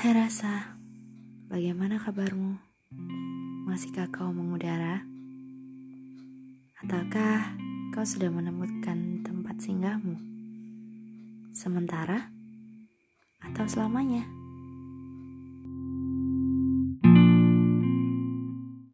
Hai rasa, bagaimana kabarmu? Masihkah kau mengudara? Ataukah kau sudah menemukan tempat singgahmu? Sementara atau selamanya?